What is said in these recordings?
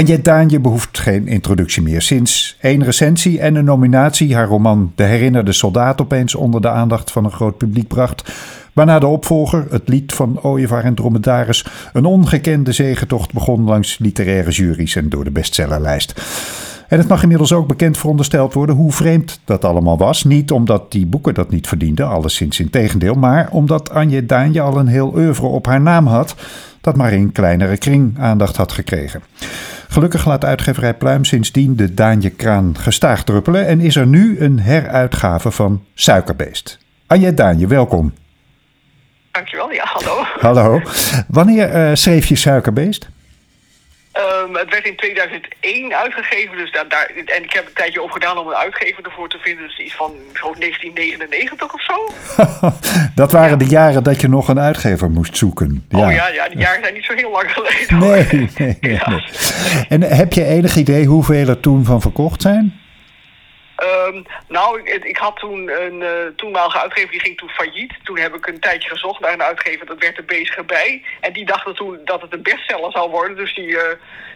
Anje Daanje behoeft geen introductie meer. Sinds één recensie en een nominatie haar roman De Herinnerde Soldaat opeens onder de aandacht van een groot publiek bracht. Waarna de opvolger, het lied van Ooievaar en Dromedaris, een ongekende zegentocht begon langs literaire juries en door de bestsellerlijst. En het mag inmiddels ook bekend verondersteld worden hoe vreemd dat allemaal was. Niet omdat die boeken dat niet verdienden, alleszins in tegendeel, maar omdat Anje Daanje al een heel oeuvre op haar naam had, dat maar in kleinere kring aandacht had gekregen. Gelukkig laat uitgeverij Pluim sindsdien de Daanje Kraan gestaag druppelen en is er nu een heruitgave van Suikerbeest. Anje Daanje, welkom. Dankjewel, ja, hallo. Hallo. Wanneer uh, schreef je Suikerbeest? Um, het werd in 2001 uitgegeven, dus daar, daar, en ik heb een tijdje over gedaan om een uitgever ervoor te vinden. Dus iets van 1999 of zo. dat waren de jaren dat je nog een uitgever moest zoeken. Ja. Oh ja, ja, die jaren zijn niet zo heel lang geleden. Nee, nee, nee, nee. En heb je enig idee hoeveel er toen van verkocht zijn? Um, nou, ik, ik, had toen een uh, toenmalige uitgever, die ging toen failliet. Toen heb ik een tijdje gezocht naar een uitgever, dat werd er bezig bij. En die dachten toen dat het een bestseller zou worden. Dus die, uh,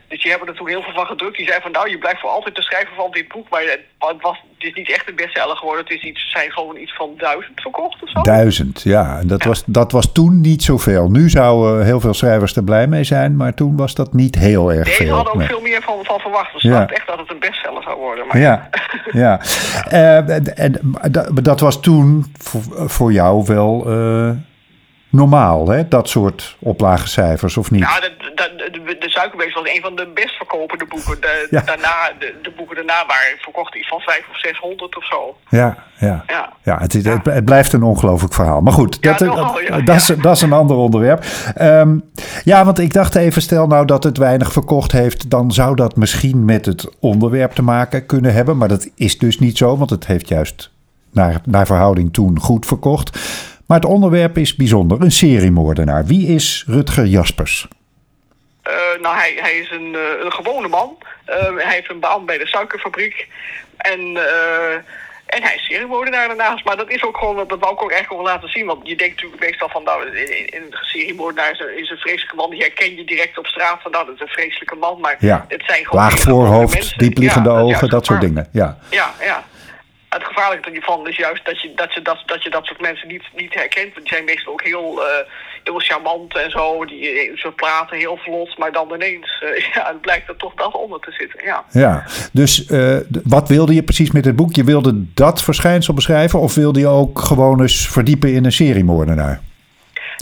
dus die hebben er toen heel veel van gedrukt. Die zei van, nou, je blijft voor altijd te schrijven van dit boek. Maar het, was, het is niet echt een bestseller geworden. Het is iets, zijn gewoon iets van duizend verkocht of zo. Duizend, ja. En dat, Was, dat was toen niet zoveel. Nu zouden heel veel schrijvers er blij mee zijn. Maar toen was dat niet heel erg nee, veel. Nee, hadden ook veel meer van, van verwacht. Dus ja. echt dat het een bestseller zou worden. Maar ja, ja. Uh, en, dat was toen voor, jou wel uh, normaal, hè? Dat soort oplagecijfers, of niet? De, de, de, de Suikerbeest was een van de best verkopende boeken. De, ja. daarna, de, de, boeken daarna waren verkocht iets van 500 of 600 of zo. Ja, ja. ja. ja het, is, het, het, blijft een ongelooflijk verhaal. Maar goed, dat, nogal, ja, dat, is, dat is een ander onderwerp. Um, ja, want ik dacht even, stel nou dat het weinig verkocht heeft... dan zou dat misschien met het onderwerp te maken kunnen hebben. Maar dat is dus niet zo, want het heeft juist naar, naar verhouding toen goed verkocht... Maar het onderwerp is bijzonder. Een seriemoordenaar. Wie is Rutger Jaspers? Uh, nou, hij, hij is een, uh, een gewone man. Uh, hij heeft een baan bij de suikerfabriek. En, en hij is seriemoordenaar daarnaast. Maar dat is ook gewoon, dat wou ik ook echt gewoon laten zien. Want je denkt natuurlijk meestal van, nou, een seriemoordenaar is een, is een vreselijke man. Die herken je direct op straat van, nou, dat is een vreselijke man. Maar ja. het zijn gewoon... Laag voorhoofd, diepliggende ja, ogen, dat soort dingen. Ja, ja. ja het gevaarlijke ervan is juist dat je dat, je, dat, dat, je dat soort mensen niet, niet herkent. Die zijn meestal ook heel, uh, heel charmant en zo. Die, ze praten heel vlot, maar dan ineens uh, ja, het blijkt er toch dat onder te zitten. Ja, ja dus uh, wat wilde je precies met het boek? Je wilde dat verschijnsel beschrijven of wilde je ook gewoon eens verdiepen in een seriemoordenaar?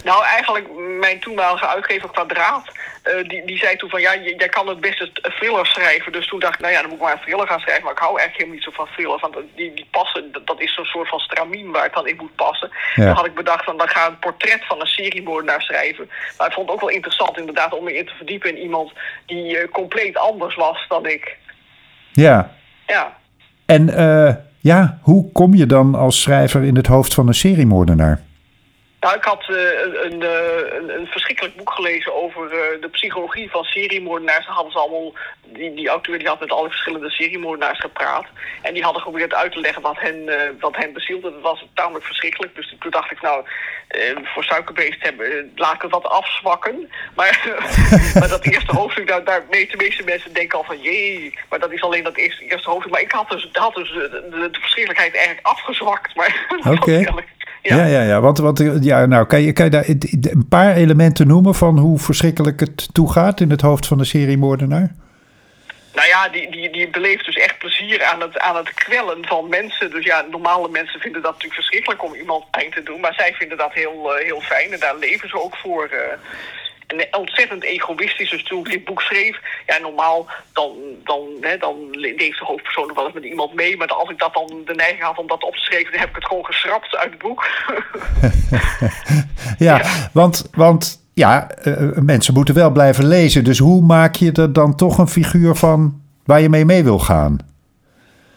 Nou, eigenlijk mijn toenmalige uitgever Kwadraat uh, die, die zei toen van ja, jij kan het beste thriller schrijven. Dus toen dacht ik, nou ja, dan moet ik maar een thriller gaan schrijven. Maar ik hou eigenlijk helemaal niet zo van thriller. Want die, die passen, dat, dat is zo'n soort van stramien waar het dan in moet passen. Ja. Dan had ik bedacht van dan ga ik een portret van een seriemoordenaar schrijven. Maar ik vond het ook wel interessant inderdaad om me in te verdiepen in iemand die uh, compleet anders was dan ik. Ja. Ja. En uh, ja, hoe kom je dan als schrijver in het hoofd van een seriemoordenaar? Nou, ik had uh, een, een, een, verschrikkelijk boek gelezen over uh, de psychologie van seriemoordenaars. Dan hadden ze allemaal, die, die auteur die had met alle verschillende seriemoordenaars gepraat. En die hadden geprobeerd uit te leggen wat hen, uh, wat hen bezielde. Dat was tamelijk verschrikkelijk. Dus toen dacht ik, nou, voor suikerbeest hebben, laat ik het wat afzwakken. Maar, maar dat eerste hoofdstuk, daar, daar de meeste mensen denken al van, jee. Maar dat is alleen dat eerste, eerste hoofdstuk. Maar ik had dus, had dus de, de, de verschrikkelijkheid eigenlijk afgezwakt. Oké. Okay. Ja. ja, ja, ja. Want, want ja, nou, kan je, kan je daar een paar elementen noemen van hoe verschrikkelijk het toegaat in het hoofd van de seriemoordenaar? Nou ja, die, die, die beleeft dus echt plezier aan het, aan het kwellen van mensen. Dus ja, normale mensen vinden dat natuurlijk verschrikkelijk om iemand pijn te doen. Maar zij vinden dat heel, uh, heel fijn en daar leven ze ook voor. Uh, en ontzettend egoïstisch. Dus toen ik dit boek schreef, ja, normaal dan, dan, hè, dan leeft de hoofdpersoon wel eens met iemand mee. Maar als ik dat dan de neiging had om dat op te schrijven, dan heb ik het gewoon geschrapt uit het boek. ja, ja, want, want ja, uh, mensen moeten wel blijven lezen. Dus hoe maak je er dan toch een figuur van waar je mee mee wil gaan?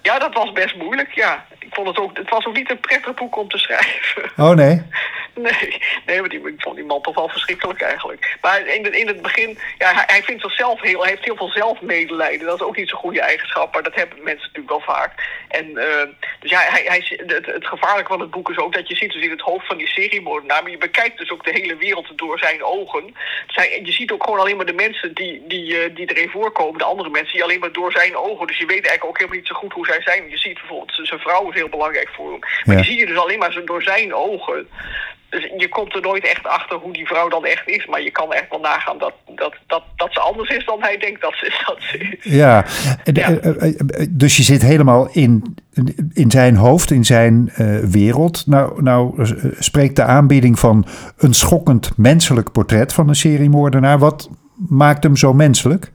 Ja, dat was best moeilijk, ja. Ik vond het ook, het was ook niet een prettig boek om te schrijven. Oh nee? Nee, nee, maar die, ik vond die man toch wel verschrikkelijk eigenlijk. Maar in, het, in het begin, ja, hij, hij vindt zichzelf heel, hij heeft heel veel zelfmedelijden. Dat is ook niet zo'n goede eigenschap, maar dat hebben mensen natuurlijk wel vaak. En uh, dus ja, hij, hij, het, het gevaarlijke van het boek is ook dat je ziet dus in het hoofd van die seriemoordenaar, maar je bekijkt dus ook de hele wereld door zijn ogen. Dus hij, je ziet ook gewoon alleen maar de mensen die, die, uh, die erin voorkomen, de andere mensen, die alleen maar door zijn ogen. Dus je weet eigenlijk ook helemaal niet zo goed hoe zij zijn. Je ziet bijvoorbeeld, zijn vrouw is heel belangrijk voor hem. Maar ja. die zie je dus alleen maar door zijn ogen. Dus je komt er nooit echt achter hoe die vrouw dan echt is. Maar je kan echt wel nagaan dat, dat, dat, dat ze anders is dan hij denkt dat ze is. Dat ze is. Ja, ja. dus je zit helemaal in, in zijn hoofd, in zijn uh, wereld. Nou, nou spreekt de aanbieding van een schokkend menselijk portret van een seriemoordenaar. Wat maakt hem zo menselijk?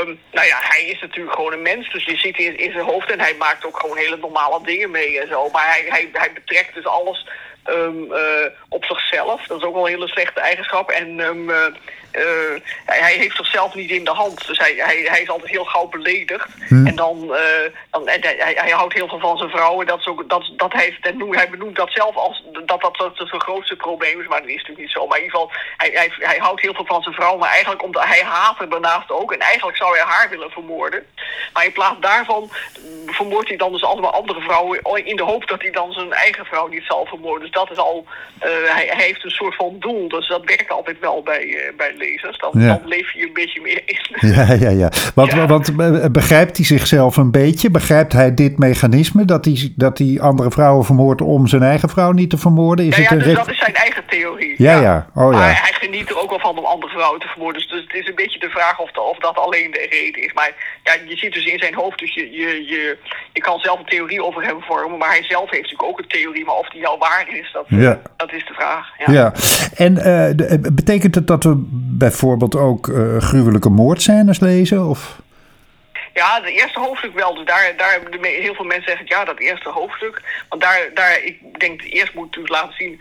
Um, nou ja, hij is natuurlijk gewoon een mens, dus je ziet in, in zijn hoofd en hij maakt ook gewoon hele normale dingen mee en zo. Maar hij, hij, hij betrekt dus alles um, uh, op zichzelf. Dat is ook wel een hele slechte eigenschap. En um, uh, hij heeft zichzelf niet in de hand. Dus hij, hij, hij is altijd heel gauw beledigd. Hmm. En dan, dan en hij, hij, houdt heel veel van zijn vrouw. En dat, is ook, dat, dat hij, hij benoemt dat zelf als dat dat, dat zijn grootste probleem is. Maar dat is natuurlijk niet zo. Maar in ieder geval, hij, hij, hij houdt heel veel van zijn vrouw. Maar eigenlijk omdat hij haat er daarnaast ook. En eigenlijk zou hij haar willen vermoorden. Maar in plaats daarvan vermoordt hij dan dus allemaal andere vrouwen. In de hoop dat hij dan zijn eigen vrouw niet zal vermoorden. Dus dat is al, uh, hij, hij, heeft een soort van doel. Dus dat werkt altijd wel bij, uh, bij Dan, ja. dan leef je een beetje meer in. Ja, ja, ja. Want, ja. want begrijpt hij zichzelf een beetje? Begrijpt hij dit mechanisme? Dat hij, dat hij andere vrouwen vermoordt om zijn eigen vrouw niet te vermoorden? Is ja, het ja, dus dat is zijn eigen theorie. Ja, ja. Oh, ja. Hij, hij, geniet er ook wel van om andere vrouwen te vermoorden. Dus, dus het is een beetje de vraag of, de, of dat alleen de reden is. Maar ja, je ziet dus in zijn hoofd, dus je, je, je, je kan zelf een theorie over hem vormen. Maar hij zelf heeft natuurlijk ook een theorie. Maar of die jouw waar is, dat, ja. dat is de vraag. Ja, ja. en uh, de, betekent het dat we bijvoorbeeld ook uh, gruwelijke moordscènes lezen? Of? Ja, het eerste hoofdstuk wel. Dus daar, daar hebben heel veel mensen zeggen ja, dat eerste hoofdstuk. Want daar, daar ik denk, eerst moet natuurlijk laten zien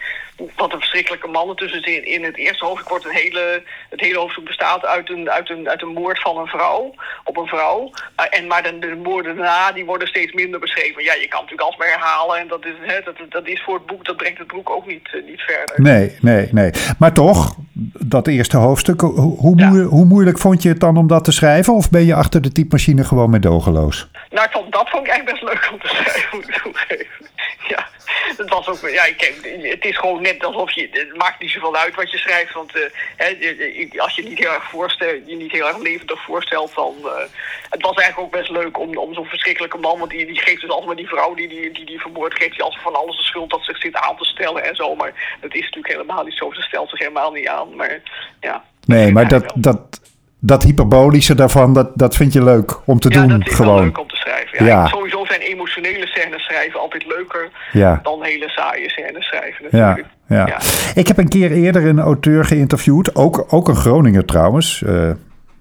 wat een verschrikkelijke mannen tussen in, in het eerste hoofdstuk wordt een hele, het hele hoofdstuk bestaat uit een, uit, een, uit een moord van een vrouw op een vrouw. En, maar de, de moorden daarna die worden steeds minder beschreven. Ja, je kan natuurlijk alsmaar herhalen en dat is, hè, dat, dat is voor het boek, dat brengt het boek ook niet, niet verder. Nee, nee, nee. Maar toch, dat eerste hoofdstuk, hoe, ja. moeilijk, hoe moeilijk vond je het dan om dat te schrijven? Of ben je achter de typemachine gewoon medogeloos? Nou, ik vond, dat vond ik echt best leuk om te schrijven, moet ik toegeven. Het was ook, ja, het is gewoon net alsof je, het maakt niet zoveel uit wat je schrijft, want uh, hè, als je niet heel erg voorstelt, je niet heel erg levendig voorstelt, dan, uh, het was eigenlijk ook best leuk om, om zo'n verschrikkelijke man, want die, die geeft dus altijd maar die vrouw die die, die, die vermoord, geeft hij als van alles de schuld dat zich zit aan te stellen en zo, maar dat is natuurlijk helemaal niet zo, ze stelt zich helemaal niet aan, maar ja. Nee, maar dat, dat, dat hyperbolische daarvan, dat, dat vind je leuk om te ja, doen. dat is gewoon. leuk om te schrijven. Ja, ja. Sowieso emotionele scènes schrijven altijd leuker ja. dan hele saaie scènes schrijven. Natuurlijk. Ja, ja. Ik heb een keer eerder een auteur geïnterviewd, ook, ook een Groninger trouwens. Uh,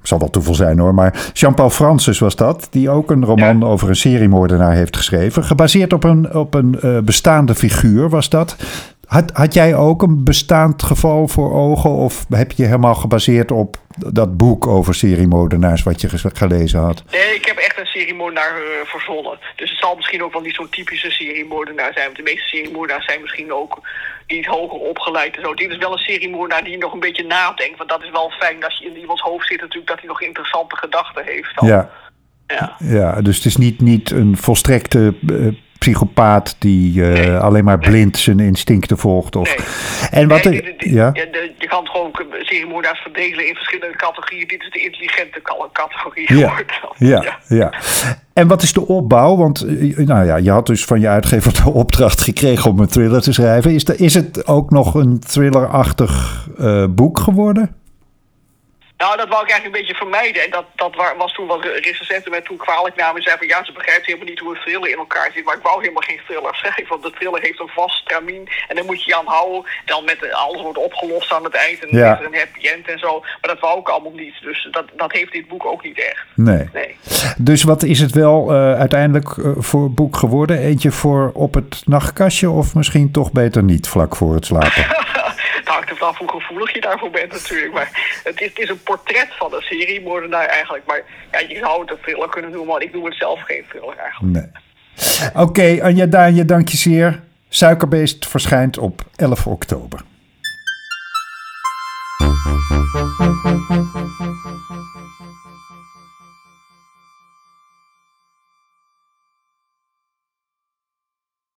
zal wel toeval zijn hoor, maar Jean-Paul Francis was dat, die ook een roman over een seriemoordenaar heeft geschreven. Gebaseerd op een, op een uh, bestaande figuur was dat. Had, had jij ook een bestaand geval voor ogen? Of heb je helemaal gebaseerd op dat boek over seriemoordenaars wat je gelezen had? Nee, ik heb echt een seriemoordenaar uh, verzonnen. Dus het zal misschien ook wel niet zo'n typische seriemoordenaar zijn. Want de meeste seriemoordenaars zijn misschien ook niet hoger opgeleid en zo. Dit is wel een seriemoordenaar die nog een beetje nadenkt. Want dat is wel fijn als je in iemands hoofd zit natuurlijk... dat hij nog interessante gedachten heeft. Dan. Ja. Ja. ja, dus het is niet, niet een volstrekte uh, psychopaat die uh, nee. alleen maar blind zijn instincten volgt. Of... Nee. En wat nee, de, de, ja? de, je kan gewoon seriemoordenaars verdelen in verschillende categorieën. Dit is de intelligente categorie. Ja. Ja, ja. ja. En wat is de opbouw? Want nou ja, je had dus van je uitgever de opdracht gekregen om een thriller te schrijven. Is, de, is het ook nog een thrillerachtig uh, boek geworden? Nou, dat wou ik eigenlijk een beetje vermijden. En dat, dat was toen wat recensenten met toen kwalijk namen. En zeiden van ja, ze begrijpt helemaal niet hoe een thriller in elkaar zit. Maar ik wou helemaal geen thriller schrijven. Want de thriller heeft een vast stramien. En dan moet je je aan houden. Dan met alles wordt opgelost aan het eind. En dan Ja. is er een happy end en zo. Maar dat wou ik allemaal niet. Dus dat, dat heeft dit boek ook niet echt. Nee. Nee. Dus wat is het wel eh, uiteindelijk eh, voor boek geworden? Eentje voor op het nachtkastje of misschien toch beter niet vlak voor het slapen? Vanaf hoe gevoelig je daarvoor bent natuurlijk. Maar het is, het is een portret van een seriemoordenaar eigenlijk. Maar ja, je zou het een thriller kunnen noemen. Maar ik noem het zelf geen thriller eigenlijk. Nee. Oké, Anja Daanje, dank je zeer. Suikerbeest verschijnt op 11 oktober.